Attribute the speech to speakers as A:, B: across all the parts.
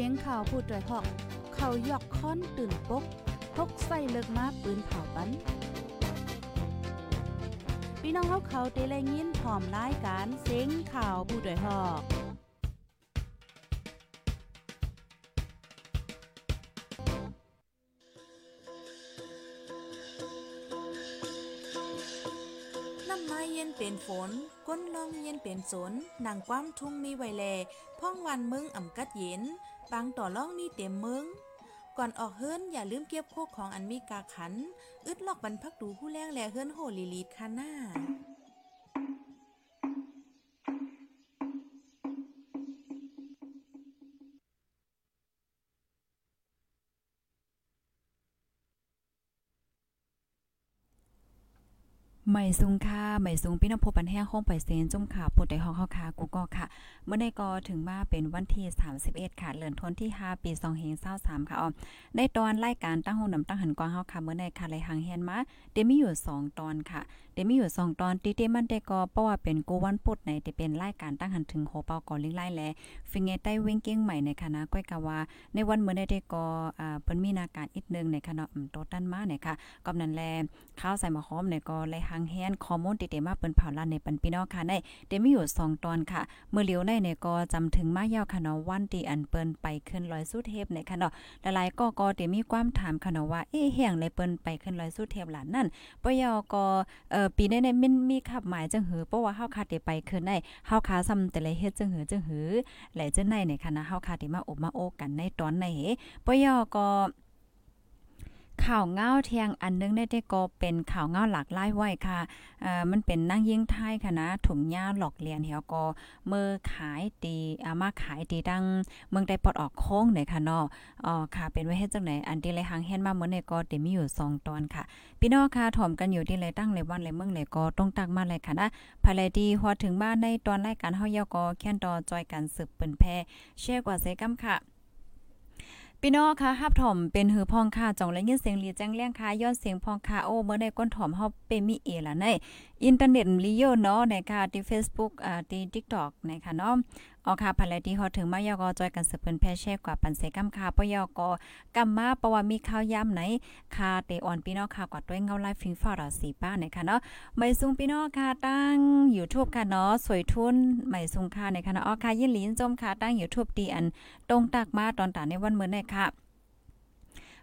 A: สียงข่าวผู้ด้วยหอก เขายอกค้อนตื่นปกพกใส่เลิกมาปืนเผาปันพี่น้องเขาเขาเตะแลยินพร้อมรายการเสียงข่าวผู้ด้วยหอกน้ำไม้เย็นเป็นฝน ก้นลองเย็นเป็นสนนางความทุ่งมีไวแล พ่องวันมึงอ่ำกัดเย็น ปังต่อล่องมีเต็มมึงก่อนออกเฮิรนอย่าลืมเก็บโคกของอันมีกาขัน อึดลอกบรรพักดูผู้แรงแลเฮิรนโหลีลีดคาน่า
B: ใหม่ซุงค่ะใหม่ซุงพี่น้องพบปันแห้งห้องไปเซนจุ่มข่าวปดในห้องเฮาค่ะกูก็ค่ะ เมื่อในก็ถึงมาเป็นวันที่ 31 ค่ะเดือนธันวาคมที่ 5 ปี2523ค่ะอ๋อในตอนรายการตั้งห้องนำตั้งหันกว้าเฮาค่ะเมื่อในค่ะเลยหางเฮียนมาเดมีอยู่ 2 ตอนค่ะ เดมีอยู่2ตอนติเตมันแต่ก็เพราะว่าเป็นกูวันพุธในที่เป็นรายการตั้งหันถึงโหเปาก่อลิงไล่แลฟิงเงใต้เว้งเก้งใหม่ในคณะก้อยกะว่า ในวันเมื่อได้ก็อ่าเปิ้นมีนาการอีกนึงในคณะอืมโตตันมาเนี่ยค่ะกำนั้นแลข้าวใส่มะหอมเนี่ยก็เลยหางแฮนข้อมูลติเตมาเปิ้นเผาลันในปันพี่น้องค่ะในเดมีอยู่2ตอนค่ะ เมื่อเลียวในเนี่ยก็จำถึงมายาวค่ะวันที่อันเปิ้นไปขึ้นลอยสู้เทพในค่ะหลายๆก็ก็เดมีความถามค่ะว่าเอ๊ะแห่งเลยเปิ้นไปขึ้นลอยสู้เทพหลานนั่นปยอก็เอ่อปีนี้เนี่ยมันมีขับหมายจังหือเพราะว่าเฮาคาดได้ไปคืนได้เฮาคาซ้ำแต่ละเฮ็ดจังหือจังหือหลายจังไหนในคณะนะเฮาคาดได้มาอบมาโอกันในตอนไหนปยอก็ ข่าวเงาเทียงอันนึงได้ได้ก็เป็นข่าวเงาหลากหลายไว้ค่ะเอ่อมันเป็นนั่งยิ่งไทยค่ะนะถุงหญ้าหลอกเลียนเหี่ยวก็มือขายตีอามาขายตีดังเมืองได้ปลดออกโค้งไหนค่ะเนาะอ๋อค่ะเป็นไว้เฮ็ดจังไหนอันที่เลยหางเฮ็ดมาเหมือนในก็เต็มีอยู่2ตอนค่ะ พี่น้องค่ะถ่อมกันอยู่ที่เลยตั้งเลยวันเลยเมืองเลยก็ต้องตักมาเลยค่ะนะภายเลยดีฮอดถึงบ้านในตอนรายการเฮาเยาก็แค่นต่อจอยกันสืบเปิ้นแพแชร์กว่าเซกัมค่ะ พี่น้องค่ะฮับถ่อมเป็นหือพองค่ะจ่องและยินเสียงลีแจ้งเลี้ยงค่ะย้อนเสียงพองค่ะโอ้เมื่อได้ก้นถ่อมเฮาเปมีเอล่ะใน อินเทอร์เน็ตลีโยเนาะในค่ะที่ Facebook อ่าที่ TikTok นะคะเนาะออค่ะภายที่ฮอถึงมายอกอจอยกันสืบเพิ่นแพร่แชร์กว่าปันเสกำค่ะปยอกกำมาเพราะว่ามีข่าวยาไหนค่ะเตออนพี่น้องค่ะกว่าด้วยเงาไลฟ์ฟิงฟ้าราสีป้านะคะเนาะไม่ซุงพี่น้องค่ะตั้ง YouTube ค่ะเนาะสวยทุนไม่ซุงค่ะในค่ะเนาะออค่ะยินหลีนจมค่ะตั้ง YouTube ดีอันตรงตักมาตอนตาในวันมื้อนี้ค่ะ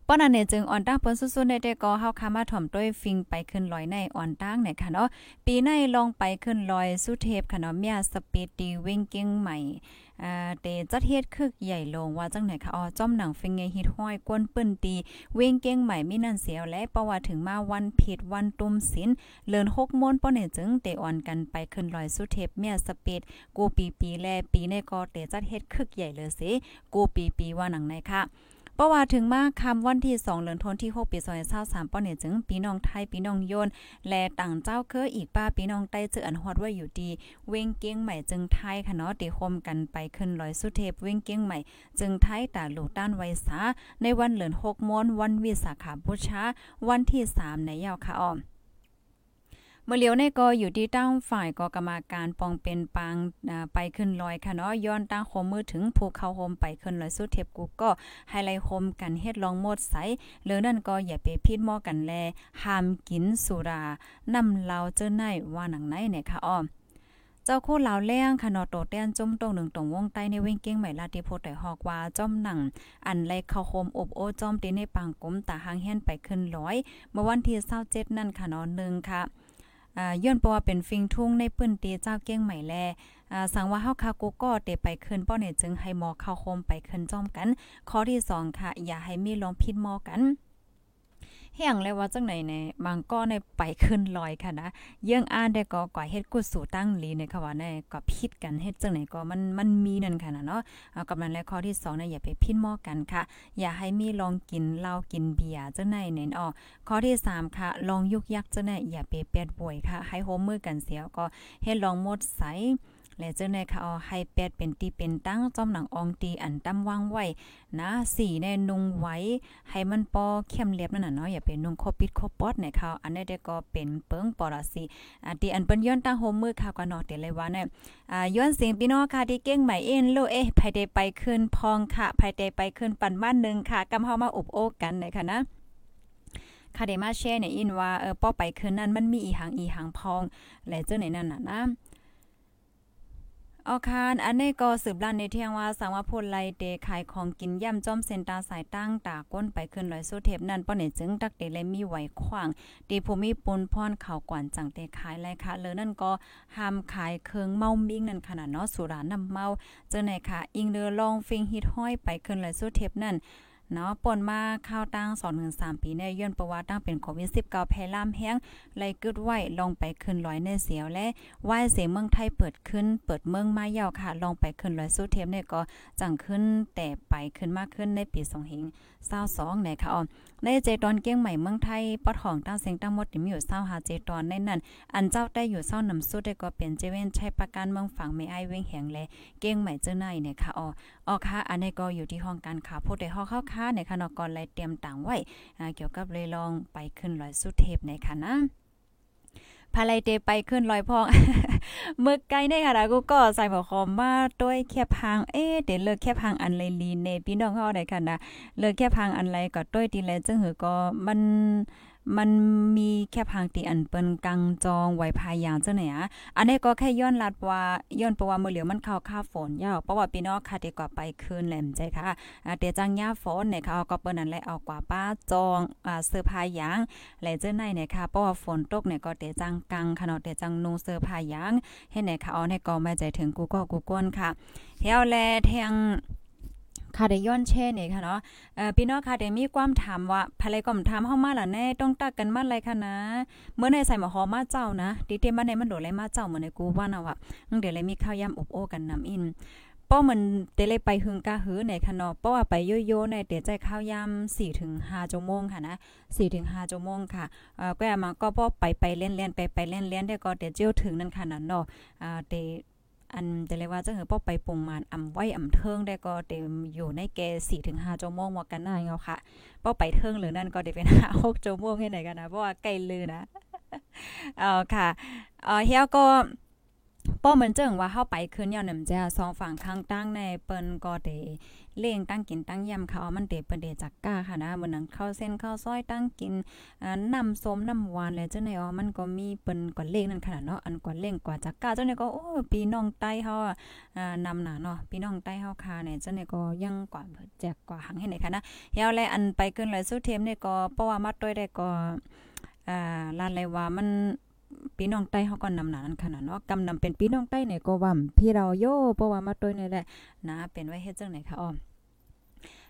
B: ป้อนอันเนี่ยจึงอ่อนตั้งเปิ้นสุดๆในแต่ก็เฮาคามาถ่อมด้วยฟิงไปขึ้นลอยในอ่อนตั้งเนี่ยค่ะเนาะปีในลองไปขึ้นลอยสุเทพค่ะเนาะเมียสปีดดีวิ่งเก่งใหม่อ่าเตจัดเฮ็ดคึกใหญ่ลงว่าจังไหนคะอ๋อจ้อมหนังฟิงไงฮิตห้อยกวนปื้นตีเว้งเก่งใหม่มีนั่นเสียวและประว่าถึงมาวันผิดวันตุมศิลเลิน6มนป้อเนี่ยจึงเตอ่อนกันไปขึ้นลอยสุเทพเมียสปีดกูปีปีแลปีในก็เตจัดเฮ็ดคึกใหญ่เลยสิกูปีปีว่าหนังไหนค่ะ เพราะว่าถึงมาคำวันที่2เดือนธันวาคมที่6ปี2023ป้อเนี่ยจึงพี่น้องไทยพี่น้องโยนและต่างเจ้าเคออีกป้าพี่น้องใต้เจออันฮอดว่าอยู่ดี เว้งเก้งใหม่จึงไทยค่ะเนาะติคมกันไปขึ้นลอยสุเทพเว้งเก้งใหม่ จึงไทยตาลูกด้านไวสาในวันเหลือน6มนวันวิสาขาบูชาวันที่3ในยาวค่ะอ้อม เมื่อเลียวในก็อยู่ที่ตั้งฝ่ายกกรรมการปองเป็นปางไปขึ้นลอยค่ะเนาะย้อนตั้งโคมมือถึงภูเขาโฮมไปขึ้นลอยสุเทพกูก็ไฮไลท์โฮมกันเฮ็ดลองหมดใสเหลือนั่นก็อย่าไปพิดหม้อกันแลห้ามกินสุรานำเหล้าเจ้าในว่าหนังไหนเนี่ยค่ะอ้อมเจ้าคู่ลาวแล้งค่ะนาะโตเต้นจุ่มตรงหนึ่งตรงวงใต้ในเว้งเก้งใหม่ลาติโพดได้ฮอกว่าจ้อมหนัง อันไลเข้าโคมอบโอจ้อมตีในปางกลมตาหางแห่นไปขึ้นร้อย เมื่อวันที่27นั่นค่ะนาะหนึ่งค่ะ อ่าย้อนเพราะว่าเป็นฟิงทุ่งในปื้นตีเจ้าเก้งใหม่แลอ่าสังว่าเฮาคากูก็เตไปขึ้นป้อเนี่ยจึงให้หมอเข้าโคมไปขึ้นจ้อมกัน ข้อที่สองค่ะอย่าให้มีลองพิษหมอกัน เฮียงเลยว่าจังไหนในบางก็ในไปขึ้นลอยค่ะนะเยื่องอ่านได้ก็ก่อเฮ็ดกุสู่ตั้งลีในค่ะว่าในก็พิดกันเฮ็ดจังไหนก็มันมันมีนั่นค่ะนะเนาะเอากำลังและข้อที่2เนี่ยอย่าไปพิษหมอกันค่ะ อย่าให้มีลองกินเหล้ากินเบียร์จังไหนเน้นออกข้อที่ 3 ค่ะ ลองยุกยักจะแน่อย่าไปเปียดป่วยค่ะ ให้โฮมมือกันเสียก็เฮ็ดลองหมดใส และเจ้าในค่ะเอาให้แปดเป็นตีเป็นตั้งจอมหนังอองตีอันตั้มวางไว้นะสีในนุงไว้ ให้มันปอเข้มเรียบนั่นน่ะเนาะอย่าเป็นนุงคบปิดคบปอดในค่ะอันนี้ได้ก็เป็นเปิงปอละสีอ่าตีอันเปิ้นย้อนตั้งโฮมมือค่ะก็นอแต่เลยว่าเนี่ยอ่าย้อนเสียงพี่น้องค่ะที่เก่งใหม่เอ็นโลเอ๊ะภายได้ไปขึ้นพองค่ะภายได้ไปขึ้นปันบ้านนึงค่ะกำเฮามาอบโอ้กันในค่ะนะคาเดมาแช่เนี่ยอินว่าเออป้อไปคืนนั้นมันมีอีหังอีหังพอง และเจ้าไหนนั่นน่ะนะ อาคารอันนี้ก็สืบลั่นในเที่ยงว่าสังวาพลไลเดขายของกินย่ำจอมเซนตาสายตั้งตาก้นไปขึ้นลอยสู้เทปนั่นป้อเนี่ยจึงตักเดเลยมีไหวขวางดีภูมิปุนพรข่าวกวนจังเตขายไรค่ะเลยนั่นก็ห้ามขายเครื่องเมามิ่งนั่นขนาดเนาะสุรานำเมาเจอไหนค่ะ อิงเรือลองฟิงฮิตห้อยไปขึ้นลอยสู้เทปนั่น เนาะป่นมาข้าวตั้ง2-3ปีในย้อนประวัติตั้งเป็นโควิด19แพร่ล่ามแห้งไล่กึดไว้ลองไปขึ้นร้อยในเสียวและไหว้เสียเมืองไทยเปิดขึ้น เปิดเมืองมายาวค่ะ ลองไปขึ้นร้อยสู้เทียมเนี่ยก็จังขึ้นแต่ไปขึ้นมากขึ้นในปี2เหง 22เนี่ยค่ะอ๋อในเจตอนเกี้ยงใหม่เมืองไทยปอดของตั้งเสียงตั้งหมดมีอยู่25เจตอนในนั้น อันเจ้าได้อยู่เศร้านำสู้ได้ก็เป็นเจเว่นใช้ประกันเมืองฝั่งไม่ไอเว้งแหงแลเกี้ยงใหม่เจ้าในเนี่ยค่ะอ๋ออ๋อค่ะอันนี้ก็อยู่ที่ห้องการข่าพูดได้ห้องเข้าค้าในค่ะนก่อนเลยเตรียมต่างไว้เกี่ยวกับเลยลองไปขึ้นลอยสุดเทพในค่ะนะ พาไลเตไปขึ้นลอยพองเมื่อไกลในค่ะกูก็ใส่หมวกคอมมาด้วยแค่พังเอ๊เดี๋ยวเลิกแค่พังอันเลยลีเนพี่น้องเฮาได้ค่ะนะเลิกแค่พังอันไรก็ด้วยดีแลจึงหือก็มัน มันมีแค่พังตีอันเปิ้นกังจองไว้พายางเจ้าไหนอะอันนี้ก็แค่ย้อนลัดว่าย้อนเพระว่ามือเหลียวมันเข้าค่าฝนยาวเพราะว่าพี่น้องค่ะดีกว่าไปคืนแหลมใจค่ะอ่าเตจังย่าฝนเนี่ยค่ะก็เปิ้นนั่นแหละเอากว่าป้าจองอ่าเสื้อผ้ายางและเจ้าไหนเนี่ยค่ะเพราะว่าฝนตกเนี่ยก็เตจังกังค่ะเนาะเตจังนุ่งเสื้อผ้ายางเฮ็ดไหนค่ะเอาให้ก็ไม่ใจถึงกูก็กูก้นค่ะเฮาแลแทง ค่ะได้ย้อนแช่นี่ค่ะเนาะเอ่อพี่น้องค่ะได้มีความถามว่าภายก็ถามเฮามาล่ะแน่ต้องตักกันมาอะไรค่ะนะ เมื่อในใส่หมอหอมมาเจ้านะดิเตมาในมันโดเลยมาเจ้าเหมือนในกูว่าน่ะว่าเดี๋ยวเลยมีข้าวยำอบโอ้กันน้ำอินป้อมันเตเลยไปหึงกะหือในค่ะเนาะเพราะว่าไปโยโย่ในเดี๋ยวใจข้าวยำ4ถึง5ชั่วโมงค่ะนะ4ถึง5ชั่วโมงค่ะเอ่อก็มาก็ป้อไปไปเล่นๆไปไปเล่นๆได้ก็เดี๋ยวเจียวถึงนั่นค่ะนั่นเนาะอ่าเต อันแต่เลยว่าจะเหือป้อไปปรุงมานอำไว้อำเทิงได้ก็เต็มอยู่ในแกสี่ถึง5ชั่วโมงว่ากันได้เงาค่ะป้อไปเทิงหรือนั่นก็เด้เป็น5 6ชั่วโมงให้ไหนกันนะเพราะว่าใกล้ลือนะเออค่ะเออเฮียก็ป้อเหมือนเจิงว่าเข้าไปคืนยาวนำจะสองฝั่งข้างตั้งในเปิ้นก็เด้ เล่งตั้งกินตั้งยำเขามันเดเปิ้นเดจักก้าค่ะนะเหมือนนังข้าวเส้นข้าวซอยตั้งกินน้ำส้มน้ำหวานแล้วเจ้าในอ๋อมันก็มีเปิ้นกว่าเล่งนั่นขนาดเนาะอันกว่าเล่งกว่าจักก้าเจ้าในก็โอ้พี่น้องใต้เฮาอ่านำหนาเนาะพี่น้องใต้เฮาคาเนี่ยเจ้าในก็ยังกว่าแจกกว่าหังให้ไหนค่ะนะยาวแลอันไปเกินเลยสู้เทมเนี่ยก็เพราะว่ามัดด้วยได้ก็อ่าลานเลยว่ามัน พี่น้องใต้เขาก็นำหนานั้นขนาดเนาะกำนำเป็นพี่น้องใต้เนี่ยก็ว่าพี่เราโยเพราะว่ามาตัวนี่แหละนะเป็นไว้เฮ็ดจังไหนคะอ้อม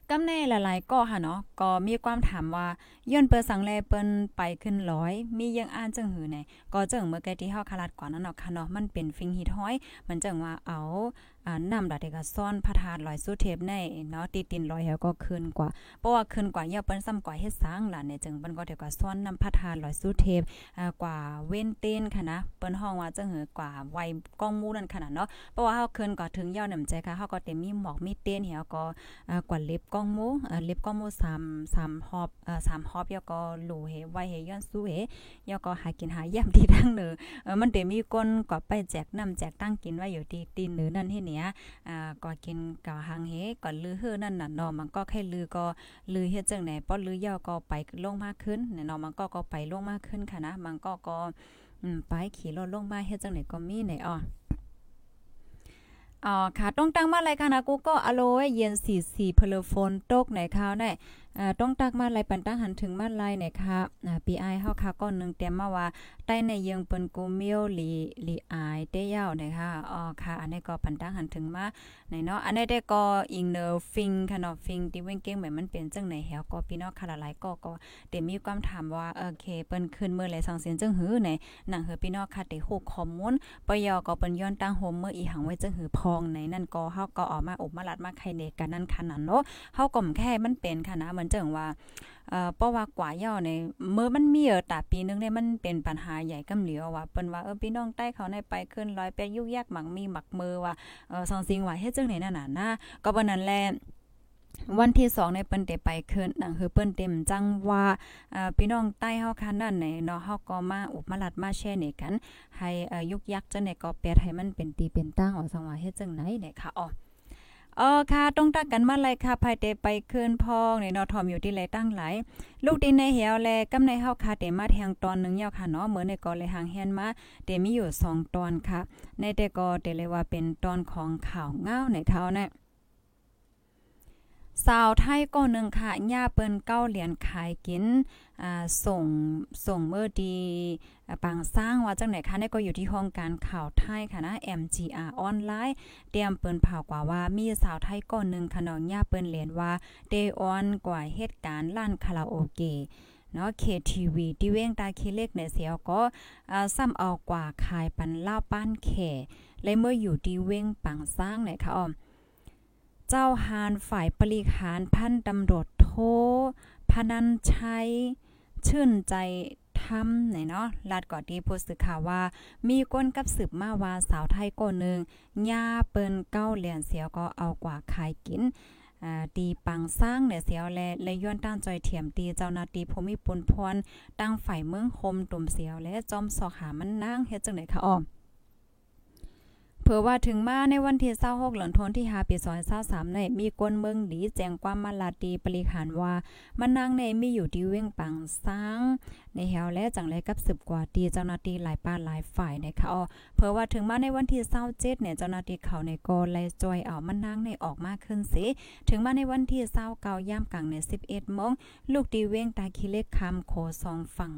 B: กำแน่หลายๆก็ค่ะเนาะก็มีความถามว่าย้อนเปิดสังแลเปิ้นไปขึ้นร้อยมียังอ่านจังหือไหนก็จังเมื่อกี้ที่เฮาคลาดก่อนนั้นเนาะค่ะเนาะมันเป็นฟิงฮิตห้อย มันจังว่าเอา อ่านำดาเดกซ่อนพระธาตุลอยสู้เทปในเนาะติดตินลอยเฮาก็คืนกว่าเพราะว่าคืนกว่าเยาเปิ้นซ้ำกว่าเฮ็ดสร้างล่ะเนี่ยจึงเปิ้นก็เดี๋ยวก็ซ่อนนำพระธาตุลอยสู้เทปอ่ากว่าเว้นเต้นค่ะนะเปิ้นห้องว่าจังหือกว่าไวกองมูนั่นขนาดเนาะเพราะว่าเฮาคืนก็ถึงเยาวนำใจค่ะเฮาก็เต็มมีหมอกมีเต้นเฮาก็อ่ากว่าเล็บกองมูอ่าเล็บกองมู3 3ฮอบอ่า3ฮอบเยาก็หลูเฮไวเฮย้อนสู้เฮยาก็หากินหายามที่ทั้งเนอเอมันเต็มมีก้นก็ไปแจกน้ำแจกตั้งกินไว้อยู่ที่ตีนเนือนั่นเฮ็ดเนี่ยอ่าก็กินกะหังเฮก่อนลือเฮือนั่นน่ะเนาะมันก็แค่ลือก็ลือเฮ็ดจังไหนป้อลือยาวก็ไปลงมากขึ้นเนาะมันก็ก็ไปลงมากขึ้นค่ะนะมันก็ก็อืมไปขี่รถลงมาเฮ็ดจังไหนก็มีไหนอ่ออ๋อค่ะต้องตั้งมาอะไรค่ะนะกูก็อโลเย็น44เพลโฟนตกไหนข้าวไหน ต้องตักมาลายปันตั้งหันถึงมาลายเนี่ยค่ะปีไอเฮาค่ะก้อนหนึ่งเต็มมาว่าใต้ในเยิงเปิ้นกูเมียวหลีหลีอายเตยาวนะคะอ๋อค่ะ อันนี้ก็ปันตั้งหันถึงมาในเนาะอันนี้ได้ก็อิงเนอฟิงค่ะเนาะฟิงที่เว้งเก้งแบบมันเป็นจังไหนแฮวก็พี่น้องค่ะหลายก็ก็เต็มมีความถามว่าโอเคเปิ้นขึ้นเมื่อไหร่สังเสียนจังหือไหนหนังเฮอพี่น้องค่ะได้ฮู้ข้อมูลปยอก็เปิ้นย้อนตั้งโฮมเมื่ออีหังไว้จังหือพองในนั่นก็เฮาก็ออกมาอบมาลัดมาไข่เนกันนั่นค่ะนั่นเนาะเฮาก็แค่มันเป็นค่ะนะมือนมันจังว่าเอ่อเพราะว่ากว่าย่อในเมื่อมันมีเออตาปีนึงเนี่ยมันเป็นปัญหาใหญ่กำเหลียวว่าเปิ้นว่าเออพี่น้องใต้เขาในไปขึ้นร้อยไปยุ่งยากหมักมีหมักมือว่าเออสองสิงว่าเฮ็ดจังไหนนั่นน่ะนะก็บ่นั้นแลวันที่สองในเปิ้นได้ไปขึ้นนั่นคือเปิ้นเต็มจังว่าพี่น้องใต้เฮาคันนั่นไหนเนาะเฮาก็มาอุปมาลัดมาแช่นี่กัน ให้อ่ายุกยักจังไหนก็แปดให้มันเป็นตีเป็นตั้งว่าสังว่าเฮ็ดจังไหนเนี่ยค่ะอ๋อ อ๋อค่ะต้องตักกันมาเลยค่ะภายเตไปคืนพองในนาะทอมอยู่ที่ไหลตั้งหลายลูกดินในเหี่ยวแลกำในเฮาค่ะเตมาแทงตอนนึงยาวค่ะเนาะเหมือนในก็เลยหางเฮียนมาเตมีอยู่2ตอนค่ะ ในแต่ก็เตเลยว่าเป็นตอนของข่าวเงาในเท่านะสาวไทยก็หนึ่งค่ะย่าเปิ้นเก้าเหรียญขายกินอ่าส่งส่งเมื่อดี ปางสร้างว่าจังไหนคะนี่ก็อยู่ที่ห้องการข่าวไทยค่ะนะ MGR ออนไลน์เตรียมเปิ้นเผากว่าว่ามีสาวไทยก้อนหนึ่งค่ะน้องย่าเปิ้นเหรียญว่าเดออนกว่าเหตุการณ์ล้านคาราโอเกะเนาะ KTV ที่เว้งตาคีเล็กในเสียวก็ซ้ำเอากว่าขายปันเล่าป้านแข่และเมื่ออยู่ที่เว้งปังสร้างเนี่ยค่ะอ้อมเจ้าหานฝ่ายปริหารพันตำรวจโทพนันชัยชื่นใจ ทำไหนเนาะลาดก่อนที่ผู้สื่อข่าวว่า มีก้นกับสืบมาว่าสาวไทยก้นหนึ่งย่าเปิ้นเก้าเหรียญเสียวก็เอากว่าขายกินตีปังสร้างเนี่ยเสียวแลและย้อนตั้งจอยเถียมตีเจ้านาตีภูมิปุนพรตั้งฝ่ายเมืองคมตุ่มเสียวและจอมสอกหามันนั่งเฮ็ดจังได๋คะอ้อม เผื่อว่าถึงมาในวันที่26เหลือนทนที่5ปี2023ในมีกวนเมืองดีแจ้งความมาลาตีปริหารว่ามันนางในมีอยู่ที่เว้งปังสร้าง ในแฮวและจังไรกับสิบกว่าตีเจ้าหน้าที่หลายป้าหลายฝ่ายนะคะอ๋อเผื่อว่าถึงมาในวันที่27เนี่ยเจ้าหน้าที่เขาในโกไลจอยเอามันนางในออกมาขึ้นสิถึงมาในวันที่29ย่ามกลางใน11โมงลูกดีเว้งตาคิเล็กคำโคสองฝั่ง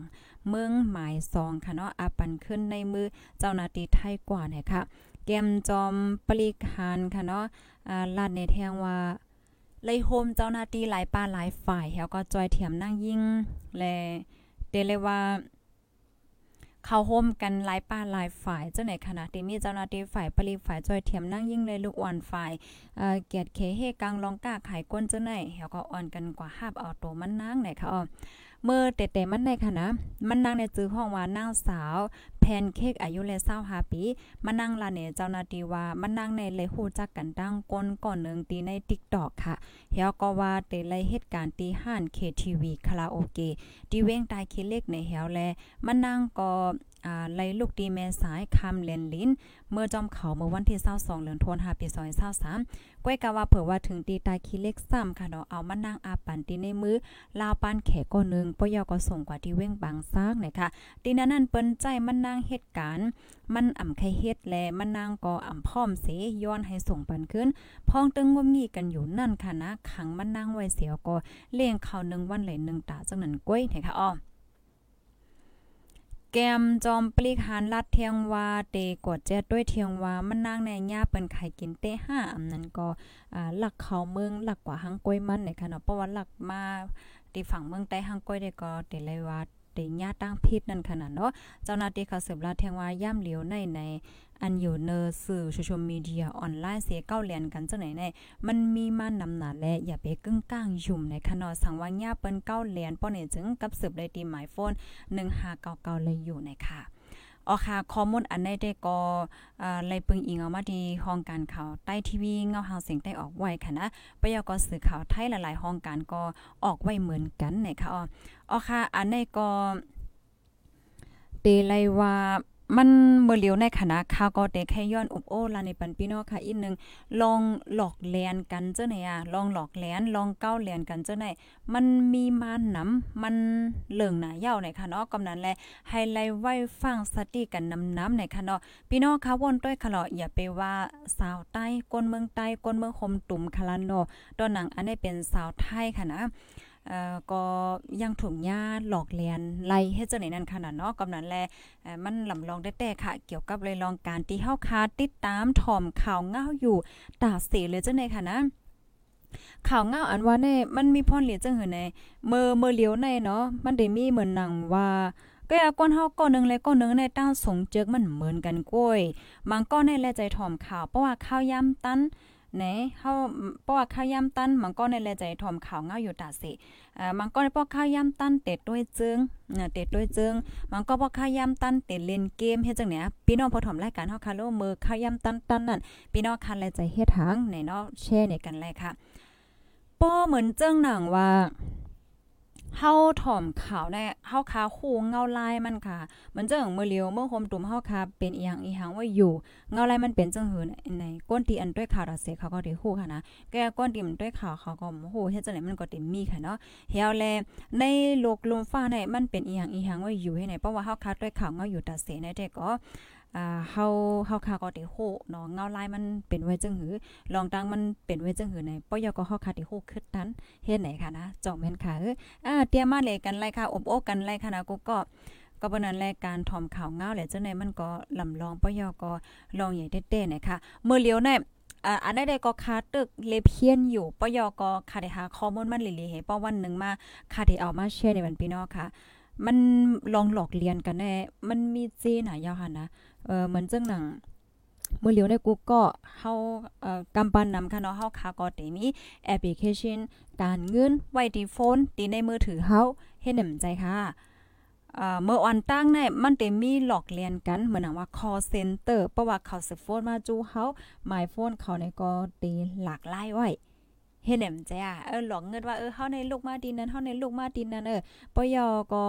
B: เมืองหมายซองค่ะเนาะอาปันขึ้นในมือเจ้าหน้าที่ไทยกว่าเนี่ยค่ะ แกมจอมปริคานค่ะเนาะอ่าลาดในแทงว่าเลยโฮมเจ้าหน้าที่หลายป้าหลายฝ่ายแล้วก็จอยเถียมนั่งยิ่งและเดเลยว่าเข้าโฮมกันหลายป้าหลายฝ่ายเจ้าไหนขณะที่มีเจ้าหน้าที่ฝ่ายผลิฝ่ายจอยเถียมนั่งยิ่งเลยลูกอ่อนฝ่ายเอ่อเกียรติเคเฮกังลองกล้าขายก้นเจ้าไหนแล้วก็อ่อนกันกว่าหาบเอาโตมันนางไหนค่ะอ้อเมื่อแต่แต่มันในค่ะนะมันนางในจื้อห้องว่านางสาว แพนเค้กอายุเลย25ปีมานั่งลาเนยเจ้านาทีว่ามานั่งในเลยหูจักกันตั้งก้นก่อนหนึ่งตีในติ๊กตอกค่ะเฮาก็ว่าเตเลยเหตุการณ์ตีห้านเคทีวีคาราโอเกะที่เว้งตายคิเล็กในเฮาแลมานั่งก็อ่า ไล่ลูกดีแม่สายคำเลนลิ้น เมื่อจอมเขาเมื่อวันที่22เดือนธันวาคมปี2023ก้อยกะว่าเผื่อว่าถึงตีตายคิเล็กซ้ำค่ะเนาะเอามานั่งอาปันตีในมือลาวปานแขก็นึงปยอก็ส่งกว่าที่เว้งบางซากนะคะตีนั้นนั่นเปิ้นใจมันนางเหตุการณ์มันอ่ำไข่เฮ็ดแลมันนางก็อ่ำพร้อมเสย้อนให้ส่งปันขึ้น พ้องตึงงมงีกันอยู่นั่นค่ะนะขังมันนางไว้เสียวก็เลี้ยงเขาหนึ่งวันเลยหนึ่งตาจังนั้นก้อยนะคะอ้อ แกมจอมปลีกหานลัดเทียงว่าเตกดแจ๊ดด้วยเทียงว่ามันนางในย่าเปิ้นไข่กินเตห้าอันั้นก็อ่าหลักเขาเมืองหลักกว่าหังก้อยมันในค่ะเนาะเพราะว่าหลักมาที่ฝั่งเมืองใต้หังก้อยได้ก็เตเลยว่า เตญาตั้งพิษนั่นขนาดเนาะเจ้าหน้าที่เขาสืบลาดเทงว่าย่ำเหลียวในในอันอยู่เนอสื่อโซเชียลมีเดียออนไลน์เสียเก้าเหรียญกันจังไหนในมันมีมานำหนาและอย่าไปกึ้งก้างยุ่มในขนอสังว่าย่าเปิ้นเก้าเหรียญป้อเนี่ยจึงกับสืบได้ตีหมายโฟน1599เลยอยู่ในค่ะ อ๋อค่ะข้อมูลอันใดได้ก็อ่าไล่ปึงอิงเอามาที่ห้องการข่าวใต้ทีวีเงาหาเสียงได้ออกไว้ค่ะนะปยกสื่อข่าวไทยหลายๆห้องการก็ออกไว้เหมือนกันนะคะอ๋ออค่ะอันใดก็เตไลว่า มันเมื่อเลียวในคณะข่าวก็แต่แค่ย้อนอบโอ้ลาในปันพี่น้องค่ะอีกนึงลองหลอกแลนกันเจ้าไหนอะลองหลอกแลนลองเก้าแลนกันเจ้าไหนมันมีมานนำมันเหลืองหนาเย้าในค่ะเนาะกำนั้นแลไฮไลท์ไว้ฟังสติกันนำน้ำในค่ะเนาะพี่น้องค่ะวนต้วยคลออย่าไปว่าสาวใต้ก้นเมืองใต้ก้นเมืองคมตุ่มคลันเนาะตอนหนังอันนี้เป็นสาวไทยค่ะนะ เอ่อก็ยังถูกญาหลอกเลียนไล่เฮ็ดจังไหนนั่นขนาดเนาะกำนั้นแลเอ่อมันลำลองได้แต่ค่ะ เกี่ยวกับเลยลองการที่เฮาคาติดตามถ่อมข่าวเงาอยู่ตาเสเลยจังได๋ค่ะนะข่าวเงาอันว่าเนี่ยมันมีพรเหลียจังหือในเมื่อเมื่อเลียวในเนาะมันได้มีเหมือนหนังว่าก็อย่าก้นเฮาก้อนนึงและก้อนนึงในตั้งสงเจิกมันเหมือนกันก้อยบางก้อนในแลใจถ่อมข่าวเพราะว่าข้าวยำตัน ไหนเฮาป้อข้าวยำตันมันก็ในแลใจถ่อมข่าวเงาอยู่ตาสิอ่อมันก็ในป้อข้าวยำตันเต็ดด้วยจึงเนี่ยเต็ดด้วยจึงมันก็ป้อข้าวยำตันเต็ดเล่นเกมเฮ็ดจังเนี้ยพี่น้องพอถ่อมรายการเฮาคาโลมือข้าวยำตันตันนั่นพี่น้องคันแลใจเฮ็ดทางในเนาะแชร์ในกันเลยค่ะป้อเหมือนเจ้งหนังว่า เฮาถ่อมข่าวในเฮาคาคู่เงาลายมันค่ะเหมือนเจ้งมือเลียวเมื่อโฮมตุ่มเฮาคาเป็นอีหยังอีหังว่าอยู่ เงาลายมันเป็นจังหือในก้นตีอันด้วยข่าวดาเสเขาก็ได้ฮู้ค่ะนะแกก้นตีมันด้วยข่าวเขาก็ฮู้เฮ็ดจังได๋มันก็ได้มีค่ะเนาะเฮาแลในโลกลมฟ้าในมันเป็นอีหยังอีหังว่าอยู่ให้ไหนเพราะว่าเฮาคาด้วยข่าวเงาอยู่ดาเสในแต่ก็ อ่าเฮาเฮาคาก็ได้ฮู้เนาะเงาลายมันเป็นไว้จังหือลองตังมันเป็นไว้จังหือในปยก็เฮาคาได้ฮู้คือนั้นเฮ็ดไหนค่ะนะจอกแม่นค่ะเอออ่าเตรียมมาเลยกันไล่ค่ะอบโอ้กันไล่ค่ะนะกูก็ก็บนั้นแลการถ่อมข่าวเงาแหละจังได๋มันก็ลำลองปยก็ลองใหญ่เต้ๆนะคะเมื่อเลียวในอ่าอันใดๆก็คาตึกเลเพียนอยู่ปยก็คาได้หาข้อมูลมันเลยๆให้ป้อวันหนึ่งมาคาได้เอามาแชร์ในวันพี่น้องค่ะ มันลองหลอกเรียนกันแน่มันมีเจน่ะยาวค่ะนะ เออเหมือนจังหนังเมื่อเลียวในกูก็เฮาเอ่อกำปันนำค่ะเนาะเฮาคาก็ได้มีแอปพลิเคชันการเงินไว้ที่โฟนที่ในมือถือเฮาเฮ็ดให้มันใจค่ะเอ่อเมื่อวันตั้งเนี่ยมันได้มีหลอกเรียนกันเหมือนว่า call center เพราะว่าเขาสิโฟนมาจูเฮา my phone เขาในก็ตีหลากหลายไว้เฮ็ดให้มันใจอะเออหลอกเงินว่าเออเฮาในลูกมาดินนั้นเฮาในลูกมาดินนั้นเออปยก็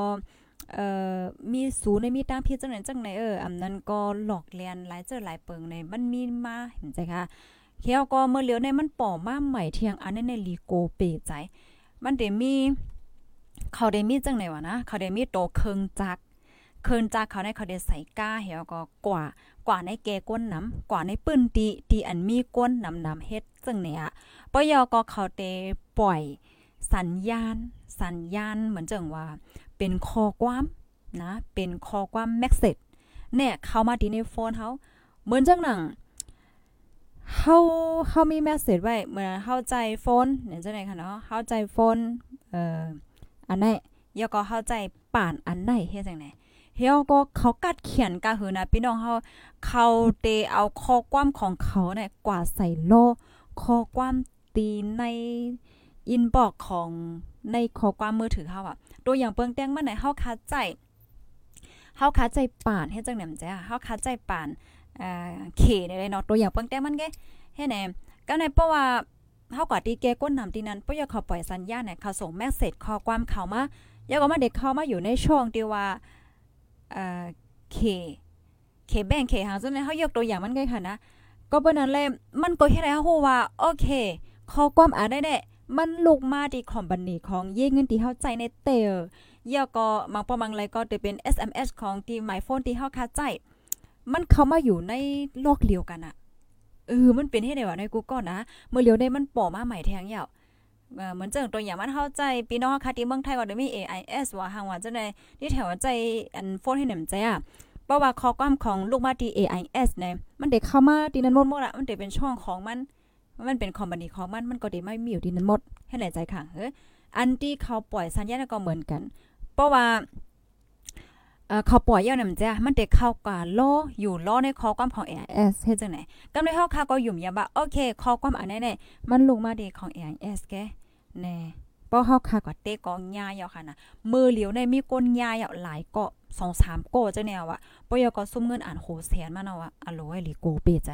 B: เอ่อมีศูนย์ในมีตั้งพี่จังไหนจังไหนเอออำนั้นก็หลอกเรียนหลายเจอหลายเปิงในมันมีมาเห็นใจค่ะเคียวก็เมื่อเหลียวในมันป่อมาใหม่เทียงอันนั้นในลีโกเปใจ มันได้มีเขาได้มีจังไหนวะนะเขาได้มีโตเคิงจักเคิงจักเขาได้เขาได้ใส่ก้าเหี่ยวก็กว่ากว่าในแกก้นน้ำกว่าในปื้นตีตีอันมีก้นน้ำน้ำเฮ็ดจังเนี่ยปยอก็เขาเตปล่อยสัญญาณ สัญญาณเหมือนจังว่า เป็นคอความนะเป็นคอความแมสเซจเนี่ยเข้ามาที่ในโฟนเฮาเหมือนจังหนังเฮาเฮามีแมสเซจไว้เหมือนเฮาใจโฟนเนี่ยจังได๋ค่ะเนาะเฮาใจโฟนเอ่ออันไหนยอก็เข้าใจป่านอันไหนเฮ็ดจังได๋เฮาก็เขากัดเขียนกะหือนะพี่น้องเฮาเขาเตเอาข้อความของเขาเนี่ยกว่าใส่โลข้อความตีในอินบ็อกของในข้อความมือถือเฮาอะ ตัวอย่างเปิงแต้งมาไหนเฮาคัดใจเฮาคัดใจป่านเฮ็ดจังได๋จ้ะเฮาคัดใจป่านอ่าเขได้เนาะตัวอย่างเปิงแต้งมันแกเฮ็ดแหนก็ในเพราะว่าเฮาก็ตีแกก้นนำที่นั้นปยเขาปล่อยสัญญาณเนี่ยเขาส่งแมสเสจข้อความเข้ามาอยาก็มาเด็กเข้ามาอยู่ในช่วงที่ว่าเอ่อเคเคแบ่งเคหางจนเฮายกตัวอย่างมันไงค่ะนะ ก็เพราะนั้นเลยมันก็เฮ็ดให้เฮาฮู้ว่าโอเคข้อความอ่านได้แน่ มันลุกมาที่คอมบันนี่ของเย่เงินที่เฮาใจในเตออยาก็บางปอบางไรก็จะเป็น SMS ของที่หมายโฟนที่เฮาคาใจ มันเข้ามาอยู่ในโลกเดียวกันอะเออมันเป็นเฮ็ดได้ว่าในกูก็นะเมื่อเลียวได้มันป่อมาใหม่แทงยาวเออเหมือนเจังตัวอย่างมันเข้าใจพี่น้องค่ะที่เมืองไทยก็ได้มี AIS ว่าหางว่าจังได๋ที่แถวใจอันโฟนให้หนำใจอะเพราะว่าข้อความของลูกมาที่ AIS เนี่ยมันได้เข้ามาที่นั้นหมดๆอะมันได้เป็นช่องของมัน มันเป็นคอมพานีของมันมันก็ได้ไม่มีอยู่ที่นั้นหมดให้ไหนใจค่ะเอออันที่เขาปล่อยสัญญาณก็เหมือนกัน เพราะว่าเอ่อเขาปล่อยยาวนํจ้ะมันได้เข้ากาล้ออยู่ล้อในข้อความของ AIS เฮ็ดจังได๋กำในเฮาค่ะก็ยุ่มยาบ่โอเคข้อความอันนั้นเนี่ยมันลงมาเด็กของ AIS แกแน่เพราะเฮาค่ะก็เตะกองยายาค่ะนะมือเหลียวในมีก้นยายาหลายเกาะ2-3โกจังแนวอะปยก็ซุ่มเงินอ่านโหแสนมาเนาะอะอโลยหลีโกเปใจ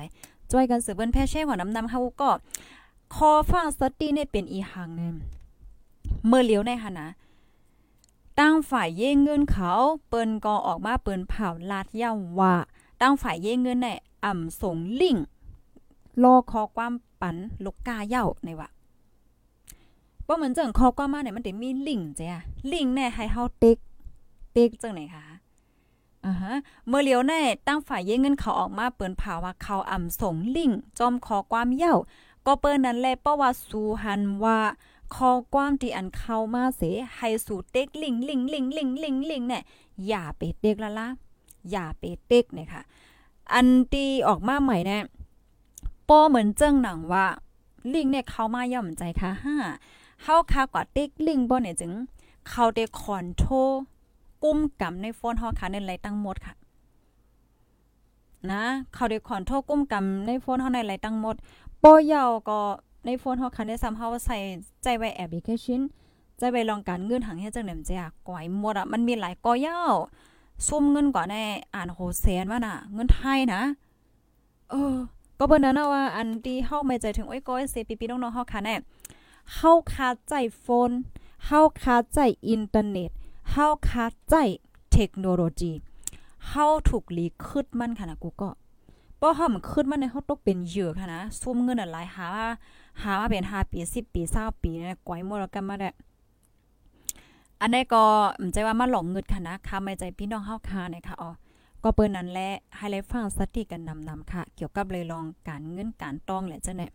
B: จ้อยกันสืบเบิ่นแพ่แช่หัวน้ำนำเฮาก็คอฟ้าสตีเนี่ยเป็นอีหังเนึงเมื่อเหลียวในหันนะตั้งฝ่ายเย่เงินเขา เปิ้นก็ออกมาเปิ้นเผาลาดย่าว่าตั้งฝ่ายเย่เงินในอ่ำสงลิงรอคอความปันลูกกาเย่าในว่าบ่เหมือนจังคอความมาเนี่ยมันได้มีลิงจ้ะลิงแน่ให้เฮาเต็กเต็กจังไหนคะ อ่าฮะเมื่อเหลียวแน่ตั้งฝ่ายเย่เงินเขาออกมาเปินเผาว่าเขาอ่ำสงลิงจอมคอความเย่าก็เปิ้นนั้นแลเพราะว่าสูหันว่าคอความที่อันเข้ามาเสให้สู่เต็กลิงลิงลิงลิงลิงลิงเนี่ยอย่าไปเต็กละละอย่าไปเต็กเนี่ยค่ะ อันที่ออกมาใหม่เนี่ยป้อเหมือนเจ้งหนังว่าลิงเนี่ยเข้ามาย่อมใจค่ะห้าเฮาคากว่าเต็กลิงบ่เนี่ยจึง เขาได้คอนโทร กุ้มกำในโฟนเฮาค่ะในไรตั้งหมดค่ะ นะเขาได้คอนโทรกุ้มกำในโฟนเฮาในไรตั้งหมดปอยาก็ในโฟนเฮาคันได้ซ้ำเฮาใส่ใจไว้แอปพลิเคชันใจไว้ลองการเงินหังเฮ็ดจังได๋มันจะก่อยหมดอะมันมีหลายกอยาวซุ่มเงินกว่าในอ่านโหแสนว่าน่ะ เงินไทยนะ เออ ก็เบิ่นนั้นว่า อันที่เฮาไม่ใจถึงโอ้ยก้อยเซปีปีน้องๆเฮาค่ะแน่เฮาคาใจโฟนเฮาคาใจอินเทอร์เน็ต เฮาคาใจเทคโนโลยีเฮาถูกลีคึดมันค่ะนะกูก็ป้อเฮามันคึดมันในเฮาตกเป็นเหยื่อค่ะนะซุ่มเงินหลายหาว่าหาว่าเป็น5ปี 10 ปี20ปีเนี่ยก้อยหมดแล้วกันมาได้อันนี้ก็มใจว่ามาหลอกเงินค่ะนะค่ะไม่ใจพี่น้องเฮาค่ะเนี่ยค่ะอ๋อก็เปิ้นนั้นแหละให้ไลฟังสติกันนำๆค่ะ เกี่ยวกับเลยลองการเงินการต้องแหละเจ้ะเนี่ย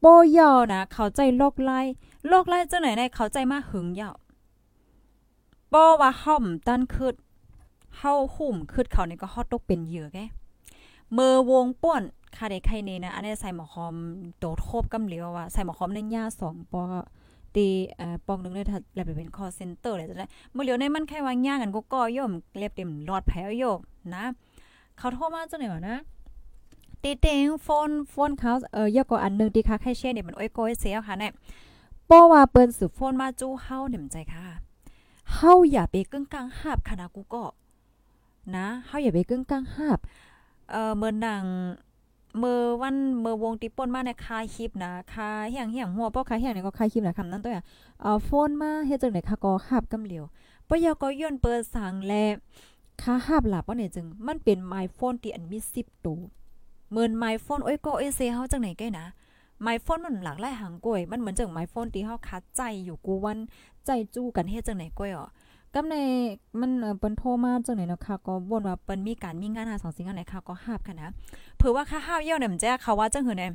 B: โปยอนะ เข้าใจโลกไล่โลกไล่จังไหนได้เข้าใจมาหึงยาว ป้อว่าห่อมตั้นคืดเฮาหุ่มคืดเขานี่ก็ฮอดตกเป็นเหยื่อแกเมื่อวงป่วนค่ะได้ใครนี่นะอันนี้ใส่หมอคอมโดดโคบกำเหลียวว่าใส่หมอคอมในย่า2ปอตีเอ่อปองนึงเลยถ้าแล้วไปเป็นคอเซ็นเตอร์เลยจะได้เมื่อเหลียวในมันแค่ว่าย่างกันก็ก่อย่อมเล็บเต็มหลอดแผลโยกนะ เขาโทรมาจังไหนวะนะตีเต็งโฟนโฟนเขาเอ่อยกก็อันนึงที่ค่ะใครเช่เนี่ยมันโอ้ยโกยเสียค่ะเนี่ยป้อว่าเปิ้นสืบโฟนมาจู้เฮาเนี่ยใจค่ะ เฮาอย่าไปกึ่งกลางหาบคณะกูก็นะเฮาอย่าไปกึ่งกลางหาบเอ่อเมื่อนังเมื่อวันเมื่อวงติป่นมาในคาคลิปนะคาเฮียงเฮียงหัวป้อคาเฮียงนี่ก็คาคลิปนะคำนั้นตัวอะเอ่อโฟนมาเฮ็ดจังได๋ค่ะก็หาบกำเหลียวปยก็ย่นเปิดสังแลค่าหาบหลับว่าเนี่ยจึง มันเป็นไมโฟนที่อันมี10ตัวเหมือนไมโฟนโอ้ยก็เอเซเฮาจังไหนแกนะ ไมโฟนมันหลากหลายหางกล้วย มันเหมือนจังไมโฟนที่เฮาคัดใจอยู่กูวันใจจู้กันเฮ็ดจังไหนกล้วยอ๋อกำในมันเปิ้นโทรมาจังไหนเนาะค่ะก็บ่นว่าเปิ้นมีการมีงานหาสองสิ่งอันไหนค่ะก็หาบค่ะนะเผื่อว่าค่าห้าวเยี่ยวเนี่ยมันจะเขาว่าจังหือเนี่ย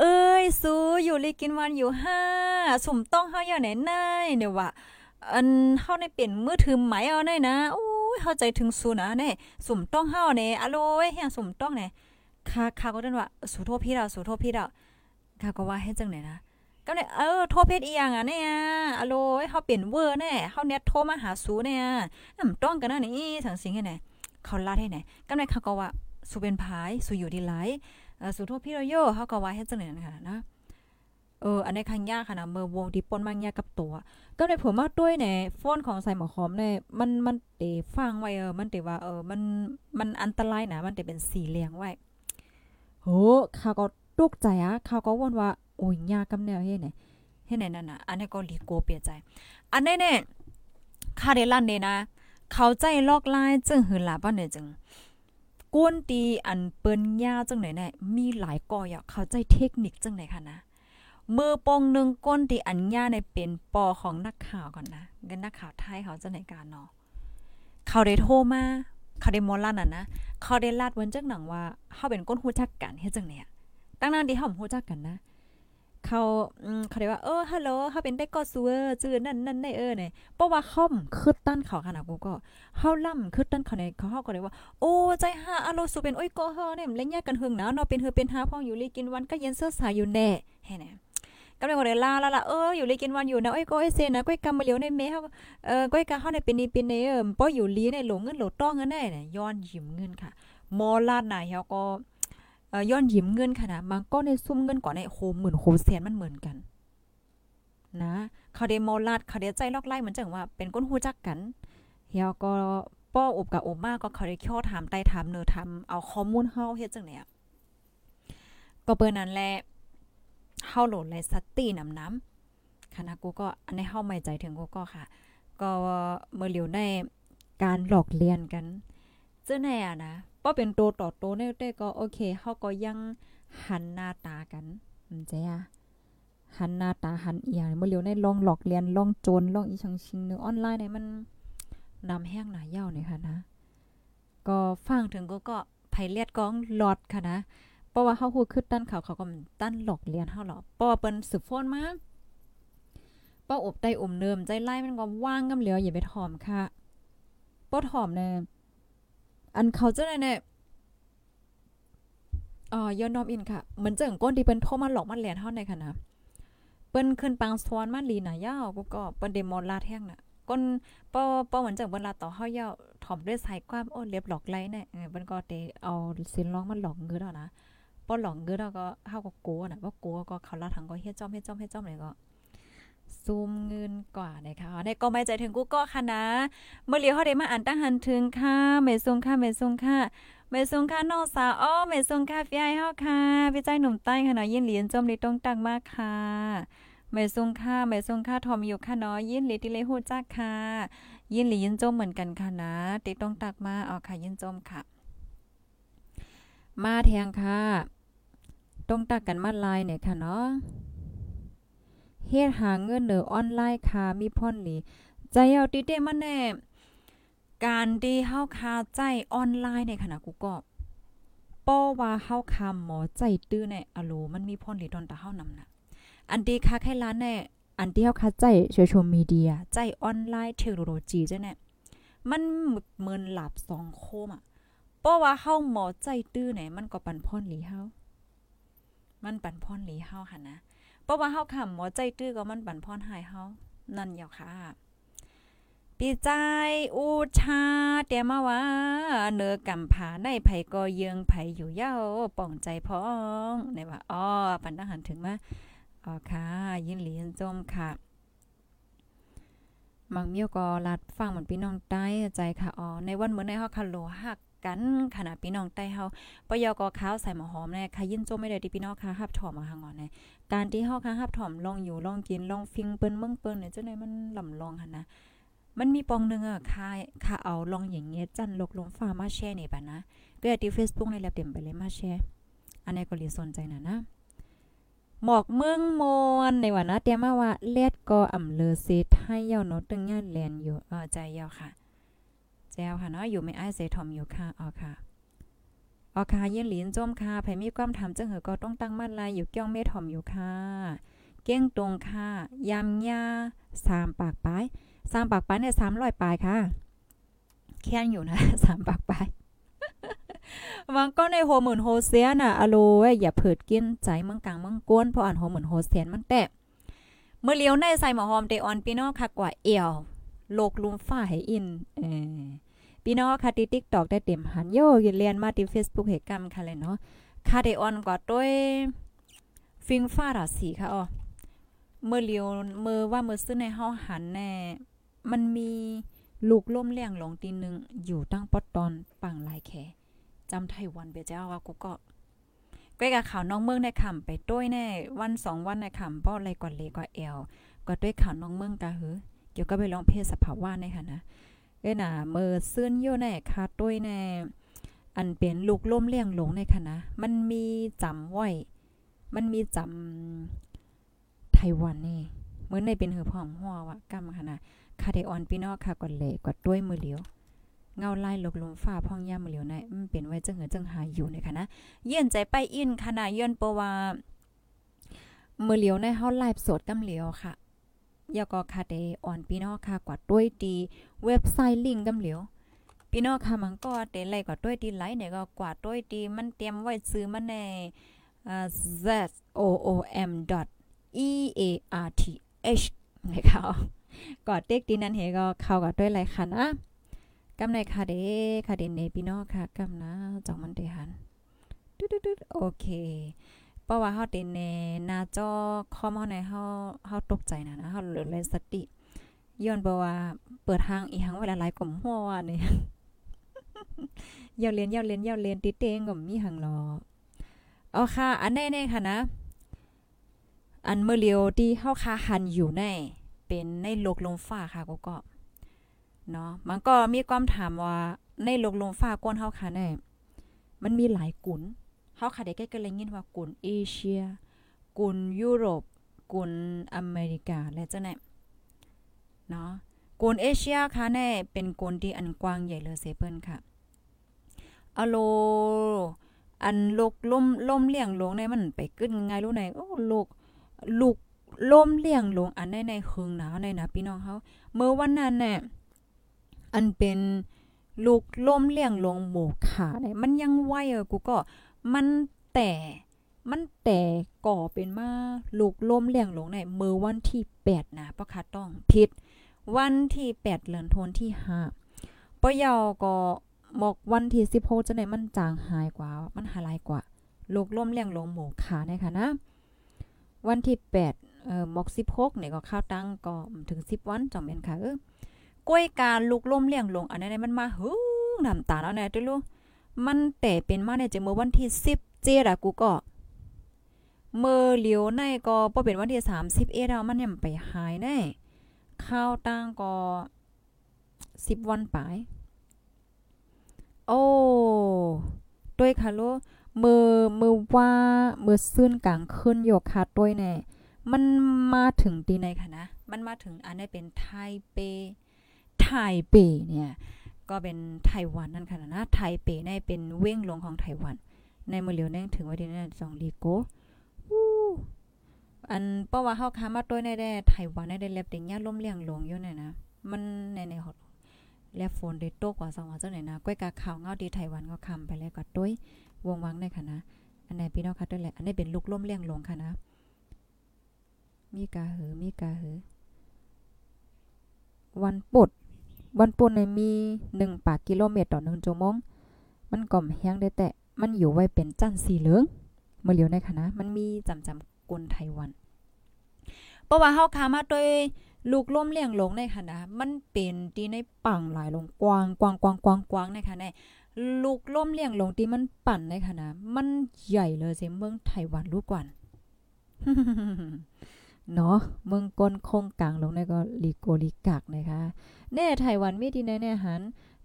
B: เอ้ยซูอยู่ลีกินวันอยู่ห้าสมต้องเฮาเยี่ยวไหนนายเนี่ยว่าอันเฮาในเปลี่ยนมือถือไหมเอาได้นะโอ้ยเข้าใจถึงสูนะเนี่ยสมต้องเฮาเนี่ยอโลยเฮียสมต้องเนี่ย ค่ะค่ะก็เดินว่าสูโทษพี่เราสูโทษพี่เราค่ะก็ว่าให้จังไหนนะก็เนี่ยเออโทรเพชรอีหยังอะเนี่ยอโลเฮาเปลี่ยนเวอร์แน่เฮาเน็ตโทรมาหาสูเนี่ยนำต้องกันนะนี่ทั้งสิงให้ไหนเขาลาดให้ไหนก็เนี่ยเขาก็ว่าสูเป็นพายสูอยู่ดีหลายเออสูโทษพี่เราโยเฮาก็ว่าให้จังไหนนะคะนะเอออันในคันยากค่ะนะเมื่อวงที่ปนบางยากับตัว ก็ในผมว่าด้วยเนี่ยโฟนของใส่หมอหอมเนี่ยมันมันเตฟังไว้เออมันเตว่าเออมันมันอันตรายนะมันเตเป็นสีเหลียงไว้ โหเขาก็ตกใจอะเขาก็วนว่าโอ้ยยากกำแนวเฮ็ดไหนเฮ็ดไหนนั่นน่ะอันนี้ก็ลีโกเปียใจ อันนี้เนี่ยคาเดลันเนี่ยนะ เขาใจลอกลายจึงหือหลาบ่เนี่ยจึงกวนตีอันเปิ้นยาจังไหนเนี่ยมีหลายก่ออยากเข้าใจเทคนิคจังไหนค่ะนะมือปองหนึ่งก้นตีอันย่าในเป็นปอของนักข่าวก่อนนะกันนักข่าวไทยเขาจะในการเนาะเขาได้โทรมา เขาได้มอลลันอะนะเขาได้ลาดเว้นจังหนังว่าเขาเป็นก้นฮู้จักกันเฮ็ดจังเนี่ยตั้งนานที่เฮาฮู้จักกันนะเขาเขาได้ว่าเออฮัลโหลเขาเป็นได้ก็ซัวจื้อนั่นนั่นได้เออเนี่ยเพราะว่าค่อมคือตั้นเขาขนาดกูก็เฮาล่ำคือตั้นเขาในเขาเฮาก็เลยว่า โอ้ใจหาอโลสุเป็นโอ้ยก็เฮาเนี่ยเล่นยากกันหึงนะเนาะเป็นเฮือเป็นหาพ่องอยู่ลีกินวันก็เย็นเสื้อสายอยู่แน่แฮ่เนี่ย ก็เลยว่าได้ลาละละเอออยู่ลีกินวันอยู่นะโอ้ยก็ไอเซนนะก้อยกำมาเหลียวในเมเฮาเออก้อยกะเฮาในเป็นนี่เป็นในเออป้ออยู่ลีในหลงเงินหลต้องเงินได้เนี่ยย้อนยิ้มเงินค่ะมอลาดน่ะเฮาก็เอ่อย้อนยิ้มเงินค่ะนะมันก็ในซุ่มเงินก่อนในโหหมื่นโหแสนมันเหมือนกัน นะเขาได้มอลาดเขาได้ใจลอกไล่เหมือนจังว่าเป็นก้นฮู้จักกันเฮาก็ป้ออบกับอบมากก็เขาได้เคี่ยวถามไต่ถามเนอถามเอาข้อมูลเฮาเฮ็ดจังเนี่ยก็เปิ้นนั้นแหละ เฮาโหลดเลยสตินำน้ำคณะกูก็อันนี้เฮาไม่ใจถึงกูก็ค่ะ ก็เมื่อเหลียวในการหลอกเลียนกันเจ้าแน่อะนะป้อเป็นโตต่อโตในแต่ก็โอเคเฮาก็ยังหันหน้าตากันมันใจอะหันหน้าตาหันเอียงเมื่อเหลียวในลองหลอกเลียนลองโจรลองอีชังชิงนึงออนไลน์ในมันนำแห้งหนาเย่าเนี่ยค่ะนะ ก็ฟังถึงก็ก็ไผเลียดกองหลอดค่ะนะ ราะว่าเฮาฮู้คือตั้นเขาเขาก็ตั้นหลอกเลียนเฮาหรอเพราะว่าเปิ้นสืบโฟนมาป้าอบไตอมเนิมใจไล่มันก็ว่างกำเหลียวอย่าไปถอมค่ะป้ถอมแน่อันเขาจะไหนเนี่ยอ๋อยอนอมอินค่ะเหมือนเจังก้นที่เปิ้นโทรมาหลอกมาแลนเฮาในค่ะนะเปิ้นขึ้นปังสวนมาลีน่ะยาวกูก็เปิ้นเดมอนลาแท่งน่ะก้นป้อป้อเหมือนเจังเปิ้นลาต่อเฮาเยาถ่อมด้วยสายความโอ้เรียบหลอกไล่เนี่ยเปิ้นก็เตเอาสินร้องมาหลอกเงินเอานะ ป้อหลองเกิดก็เฮาก็กลัวน่ะบ่ากลัวก็เขาละทังก็เฮ็ดจ้อมเฮ็ดจ้อมเฮ็ดจ้อมเลยก็ซูมเงินกว่านะคะในก็ไม่ใจถึงกูก็ค่ะนะ เมื่อเลียวเฮาได้มาอ่านตั้งหันถึงค่ะเมซุงค่ะเมซุงค่ะเมซุงค่ะน้องสาวอ้อเมซุงค่ะพี่ไอ้เฮาค่ะพี่ใจหนุ่มใต้ค่ะเนาะยินเหรียญจมลิต้องตังมากค่ะเมซุงค่ะเมซุงค่ะทอมอยู่ค่ะเนาะยินเหรียญติเลฮู้จักค่ะ ยินหลียินจมเหมือนกันค่ะนะติต้องตักมาเอาค่ะยินจมค่ะ มาแทงค่ะ ต้องตักกันมาลายเนี่ยค่ะเนาะเฮ็ดหาเงินเหนือออนไลน์ค่ะมีพ่อนหลีใจเอาติเต้มันแน่การที่เฮาคาใจออนไลน์ในขณะกูก็ป้อว่าเฮาคาหมอใจตื้อในอโลมันมีพ่อนหลีตอนตาเฮานำน่ะอันดีค่ะแค่ล้านแน่อันที่เฮาคาใจโซเชียลมีเดียใจออนไลน์เทคโนโลยีจ้ะเนี่ยมันเหมือนหลับสองโคมอะเพราะว่าเฮาหมอใจตื้อเนี่ยมันก็ปันพ่อนหลีเฮา มันปันพอนหลีเฮาค่ะนะเพราะว่าเฮาค่ะหมอใจตื้อก็มันปันพอนหายเฮานั่นเหี่ยวค่ะปีใจอูชาเตียมาว่าเนือกำผาในไผก็เยืองไผอยู่เย้าป่องใจพ้องในว่าอ้อปันทหารถึงมาอ๋อค่ะ ยินหลียินจมค่ะมังเมียวก็รัดฟังเหมือนพี่น้องใต้ใจค่ะอ๋อในวันเหมือนในเฮาคันโลหัก กันขนาดพี่น้องใต้เฮาปยก็ข้าวใส่หมอหอมแน่ค่ะยินโจไม่ได้ที่พี่น้องค่ะฮับถอมมาหางอนแน่การที่เฮาค่ะฮับถอมลองอยู่ลองกินลองฟิงเปิ้นเมืองเปิ้นเนี่ยเจังได๋มันลำลองหันนะมันมีปองนึงอะค่ะค่ะเอาลองอย่างเงี้ยจันลกลงฟ้ามาแชร์นี่บัดนะก็อย่าที่ Facebook ในแลบเต็มไปเลยมาแชร์อันนี้ก็เลยสนใจนะนะหมอกเมืองมอนในวันนะเตียมาว่าเล็ดก็อ่ำเลอเซทให้เยาเนาะตึงย่านแลนอยู่เออใจเยาค่ะ แจวค่ะเนาะอยู่ไม่อ้ายเซทอมอยู่ค่ะอ๋อค่ะอ๋อค่ะเย็นหลินจมค่ะไผมีความถาจังเหอก็ต้องตั้งมั่นลายอยู่เกี้ยงเมทอมอยู่ค่ะ เก้งตรงค่ะยำยาสามปากปลายสามปากปลายเนี่ยสามร้อยปลายค่ะแค่นอยู่นะสามปากปลายวังก็ในโฮเหมือนโฮเซียน่ะอโลเว้ยอย่าเผิดกินใจเมืองกลางเมืองก้นเพราะอ่านโฮเหมือนโฮเซียนมันแตะเมื่อเลี้ยวในใส่หมอหอมเตออนพี่น้อคักกว่าเอวโลกลุมฟ้าให้อินเออ พี่น้องค่ะที่ TikTok ได้เต็มหันโยยเรียนมาที่ Facebook เหตุกรรมค่ะเลยเนาะคาเดออนกว่าด้วยฟิงฟ้าราศีค่ะอ๋อเมื่อเลียวเมื่อว่าเมื่อซื้อในเฮาหันแน่มันมีลูกล่มเลี้ยงหลงตีนึงอยู่ตั้งปอดตอนปังลายแขจำไต้หวันไปเจ้าว่ากูก็ก้กับข่าวน้องเมืองในคำไปต้วยแน่วันสองวันในคำป้ออะไรกว่าเลกว่าเอลก็ด้วยข่าวน้องเมืองกะหือเดี๋ยวก็ไปลองเพศสภาวะในค่ะนะ เอ้น่ะเมื่อซื่นโยแน่คาต้วยแน่อันเป็นลูกล่มเลี้ยงหลงในค่ะนะมันมีจำไว้ มันมีจำไต้หวันนี่เหมือนในเป็นหือพร้อมหัววะกำค่ะนะคาเดออนพี่น้องค่ะก่อนเลยกดด้วยมือเหลียวเงาลายลกลมฟ้าพ่องย่ำเหลียวในมันเป็นไว้จังเหือจังหายอยู่ในค่ะนะเยี่นใจไปอินขณะย้อนปว่ามือเหลียวในเฮาไลฟ์สดกำเหลียวค่ะ ยาก็คาเดอ่อนพี่น้องค่ะกว่าด้วยดีเว็บไซต์ลิงก์กำเหลียวพี่น้องค่ะมันก็เตไลกว่าด้วยดีไลน์เนี่ยก็กว่าด้วยดีมันเตรียมไว้ซื้อมันใน z o o m e a r t h นะคะกอดเด็กดีนั้นเฮก็เข้ากับด้วยไรค่ะนะกำในค่ะเด้ค่ะเดนเนพี่น้องค่ะกำนะจองมันเดหันตึ๊ดๆโอเค เพราะว่าเฮาเดนเนหน้าจอคอมเฮาในเฮาเฮาตกใจนะนะเฮาเหลือเลยสติย้อนบ่ว่าเปิดทางอีหังเวลาหลายกลุ่มหัวว่านี่ยาวเรียนยาวเรียนยาวเรียนติเตงก็มีหังรอเอาค่ะ อันแน่ๆค่ะนะ อันเมื่อเลียวที่เฮาคาหันอยู่ใน เป็นในโลกลมฟ้าค่ะก็ก็เนาะมันก็มีความถามว่าในโลกลมฟ้าก้นเฮาค่ะแน่มันมีหลายกุน เฮาค่ะได้ใกล้ๆเลยยินว่ากุนเอเชียกุนยุโรปกุนอเมริกาและเจังได๋เนาะกุนเอเชียค่ะแน่เป็นกุนที่อันกว้างใหญ่เลยเซเปิ้นค่ะอโลอันโลกล่มล่มเลี่ยงลงในมันไปกึ้นง่ายรู้ไหนโอ้โลกลูกล่มเลี่ยงลงอันในในเคืองหนาวในนะพี่น้องเฮาเมื่อวันนั้นเนี่ยอันเป็นลูกล่มเลี่ยงลงหมู่ขาเนี่ยมันยังไหวเออกูก็ มันแต่มันแต่ก่อเป็นมาลูกล่มเลี่ยงลงในเมื่อวันที่ 8 นะปะคะต้องผิดวันที่ 8เดือนธันที่5ปะยอก็บอกวันที่16จังได๋มันจางหายกว่า มันหายกว่าลูกล่มเลี้ยงลงหมู่ขาในค่ะนะ วันที่ 8 เอ่อหมก16เนี่ยก็ข้าวตังก็ถึง 10 วันจอมแม่นค่ะเออกล้วยการลูกล่มเลี้ยงลงอันนี้มันมาหึงน้ำตาแล้วน่ตุลู มันแต่เป็นมาในจะเมื่อวันที่10เจดอะกูก็เมื่อเหลียวในก็บ่เป็นวันที่30เอ็ดแล้วมันยังไปหายแน่ข้าวตังก็10วันปลายโอ้ด้วยค่ะลูกมือมือว่ามือซื่นกลางขึ้นโยกค่ะด้วยแน่มันมาถึงตีในค่ะนะ มันมาถึงอันนี้เป็นไทเป ไทเปเนี่ย ก็เป็นไต้หวันนั่นค่ะนะไทเปในเป็นเว้งหลวงของไต้หวัน ในมือเหลียวแน่ถึงว่าที่นั่นสองลีโกอันเพราะว่าเฮาค้ามาต้วยในได้ไต้หวันได้เล็บติงยาล่มเลี้ยงหลวงอยู่เนี่ยนะมันในในฮอดและฝนได้ตกกว่าสองวันเจ้าไหนนะก้อยกาข่าวเงาดีไต้หวันก็คำไปแล้วก็ต้วยวงวังในค่ะนะอันไหนพี่น้องคะด้วยแหละอันนี้เป็นลูกล่มเลี้ยงลงค่ะนะ มีกาหือมีกาหือ วันปด วันปุดในมี1ปากกิโลเมตรต่อ1ชั่วโมง มันก่อมแห้งได้แต่มันอยู่ไว้เป็นจันสีเหลืองเมื่อเหลียวในค่ะนะมันมีจำจำกลไทวันเพราะว่าเฮาคามาด้วยลูกล่มเลี้ยงลงในค่ะนะมันเป็นตีในปังหลายลงกว้างกว้างกว้างกว้างกว้างในค่ะในลูกล่มเลี้ยงลงที่มันปั่นในค่ะนะมันใหญ่เลยเสเมืองไตวันลูกกวน เนาะเมืองก้นคงกลางลงในก็ลีโกลีกากนะคะแน่ไต้หวันมีที่ไหนแน่หัน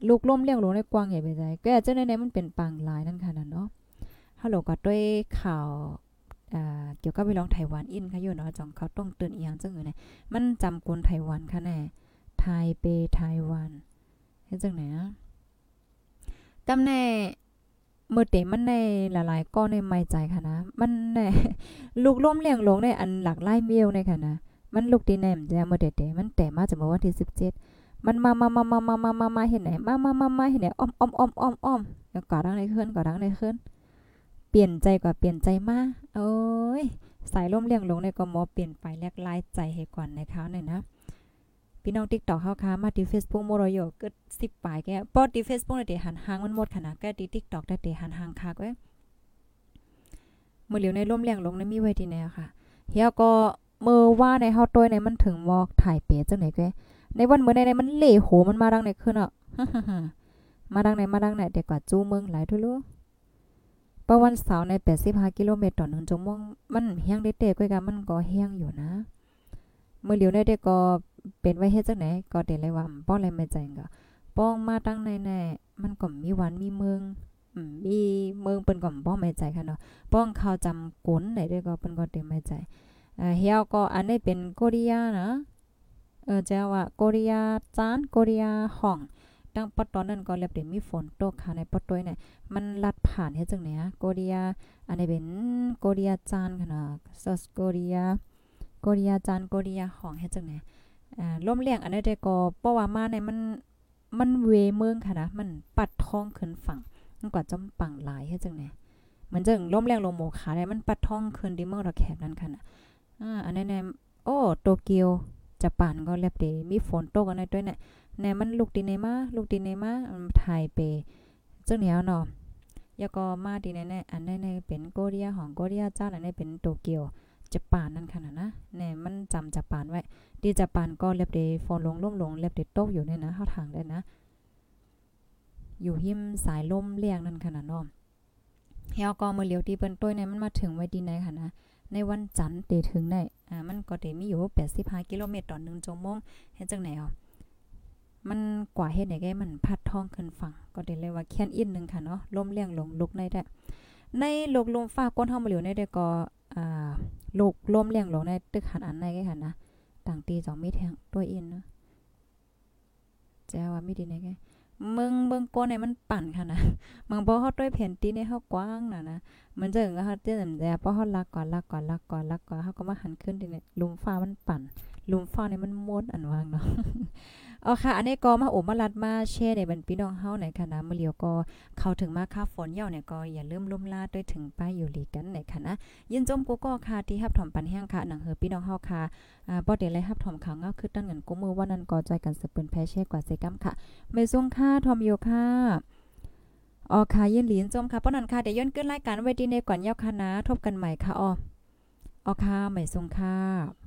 B: ลูกล่มเลี้ยงลงในกว้างใหญ่ไปใจแกเจ้าในๆมันเป็นปังหลายนั่นค่ะนะเนาะฮัลโหลก็ด้วยข่าวเกี่ยวกับพี่น้องไต้หวันอินค่ะอยู่เนาะจังเขาต้องเตื่นอีหยังจังเออเนี่ยมันจำกลไต้หวันค่ะแน่ไทเปไต้หวันเฮ็ดจังไหนอะกำแน่ เมื่อเตมันในหลายๆก็ในไม่ใจค่ะนะ มันแน่ลูกล้มเลี้ยงลงในอันหลักไล่เมียวในค่ะนะ มันลูกตีแนมจะเมื่อเตมันแต่มาจากเมื่อวันที่17มันมามามามามามามามาเห็นไหน มามามามาเห็นไหนอ้อมอ้อมอ้อมอ้อมอ้อมแล้วก่อดังในขึ้นก่อดังในขึ้นเปลี่ยนใจกว่าเปลี่ยนใจมาโอ้ย สายล่มเลี้ยงลงในก็มอเปลี่ยนไปแลกลายใจให้ก่อนในเขาหน่อยนะ พี่น้อง TikTok เฮาค่ะมาที่ Facebook โมโรโยกึด10ปลายแกปอที่ Facebook ได้หันหางมันหมดขนาดแกที่ TikTok ได้หันหางคักเว้ยมื้อเหลียวในล่มเลี้ยงลงในมีไว้ที่ไหนค่ะเฮียก็เมื่อว่าในเฮาต้วยในมันถึงวอกถ่ายเปียจังไหนแกในวันมื้อในในมันเล่โหมันมาดังไหนขึ้นอะมาดังไหนมาดังไหนแต่กว่าจู้เมืองหลายทุลุประวันเสาร์ใน85กิโลเมตรต่อ1ชั่วโมงมันเฮียงได้เตะก้อยกันมันก็เฮียงอยู่นะเมื่อเหลียวได้ได้ก็ เป็นไว้เฮ็ดจังไหนก็เดเลยว่าป้ออะไรไม่ใจก็ป้องมาตั้งในแน่มันก็มีวันมีเมืองมีเมืองเปิ้นก็บ่ไม่ใจค่ะเนาะป้องเขาจำกลไหนได้ก็เปิ้นก็เต็มไม่ใจเอ่อเฮียก็อันนี้เป็นโกเรียนะเออเจ้าว่าโกเรียจานโกเรียห้องตั้งปอตอนนั้นก็เรียบได้มีฝนตกค่ะในปอต้วยเนี่ยมันลัดผ่านเฮ็ดจังไหนอะโกเรียอันนี้เป็นโกเรียจานค่ะเนาะซอสโกเรียโกเรียจานโกเรียห้องเฮ็ดจังไหน อ่าล่มเลี้ยงอันนี้ได้ก็เพราะว่ามาในมันมันเวเมืองค่ะนะมันปัดท้องขึ้นฝั่งมันกว่าจำปังหลายเฮ็ดจังได๋มันจังล่มเลี้ยงลมโมขาได้มันปัดท้องขึ้นดิเมืองระแคบนั่นค่ะนะอ่าอันนี้น่โอ้โตเกียวจะปานก็เรียบเดมีฝนตกอันนี้ด้วยเนี่ยแน่มันลูกดินในมาลูกดินในมาไทยเปจังเหนียวเนาะยาก็มาดีแน่ๆอันนี้เป็นโกเรียของโกเรียเจ้าอันนี้เป็นโตเกียว จะปานนั่นค่ะนะแน่มันจำจะปานไว้ ดีจะปานก็เล็บเดฟอนลงล่มลงเล็บเดตกอยู่เนี่ยนะเข้าทางได้นะ อยู่หิมสายล่มเลี้ยงนั่นค่ะนะน้อมเฮาก็มือเลียวที่เปิ้นต้วยในมันมาถึงไว้ดีไหนค่ะนะ ในวันจันทร์เตถึงได้อ่ามันก็เตมีอยู่85กิโลเมตรต่อ1ชั่วโมงเฮ็ดจังไหนอะมันกว่าเฮ็ดไหนแก่มันพัดท้องขึ้นฝั่งก็ได้เลยว่าแค่นอินนึงค่ะเนาะล่มเลี้ยงลงลุกในได้ในลกลมฟ้าก้นเฮามาเหลียวในได้ก็ อ่าลูกล้มเลี้ยงลงในตึกหันอันในไงค่ะนะต่างตีสองมีแทงตัวอินเนาะแจ้ว่ามีดีไหนไงเมืองเมืองโกนเนี่ยมันปั่นค่ะนะมืองบ่ฮอดด้วยแผ่นตีในเฮากว้างน่ะนะมันจะถึงก็ฮอดเต้นแต่พอฮอดลักก่อนลักก่อนลักก่อนลักก่อนเฮาก็มาหันขึ้นทีเนี่ยลุมฟ้ามันปั่นลุมฟ้าเนี่มันม้นอันวางเนาะ เอาค่ะ อันนี้ก็มาโอมาลัดมาแช่ในบันพี่น้องเฮาในคณะมื้อเลียวก็เข้าถึงมาค่าฝนเหี่ยวเนี่ยก็อย่าลืมลุ่มลาดด้วยถึงป้ายอยู่หลีกันในคณะยินจมกูก็ค่ะที่รับถอมปันแห้งค่ะหนังเฮอพี่น้องเฮาค่ะอ่าบ่ได้เลยรับถอมข่าวเงาคือตั้งเงินกูมือว่านั้นก็ใจกันสืบเปิ้นแพ้แช่กว่าเซกัมค่ะไม่ทรงค่าทอมโยค่ะออค่ะยินหลีนจมค่ะป้อนันค่ะเดี๋ยวย้อนขึ้นรายการไว้ดีในก่อนเยาค่ะนะทบกันใหม่ค่ะออออค่ะใหม่ทรงค่ะ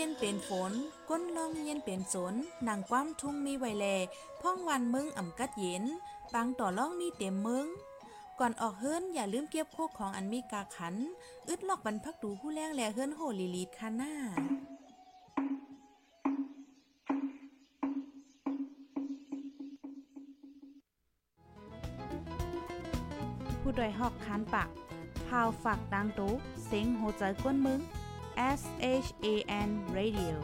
A: เย็นเป็นฝน ก้นลองเย็นเป็นสนนางความทุ่งมีไวแลพ่องวันมึงอ่ำกัดเย็นบางต่อล่องมีเต็มมึง ก่อนออกเฮิรนอย่าลืมเก็บโคกของอันมีกาขัน อึดลอกบรรพักดูผู้แรงแลเฮิรนโหลีลีดคาหน้าผู้ดยหอกคานปากพาวฝากดังตู้เซ็งโหใจกวนมึง S H A N Radio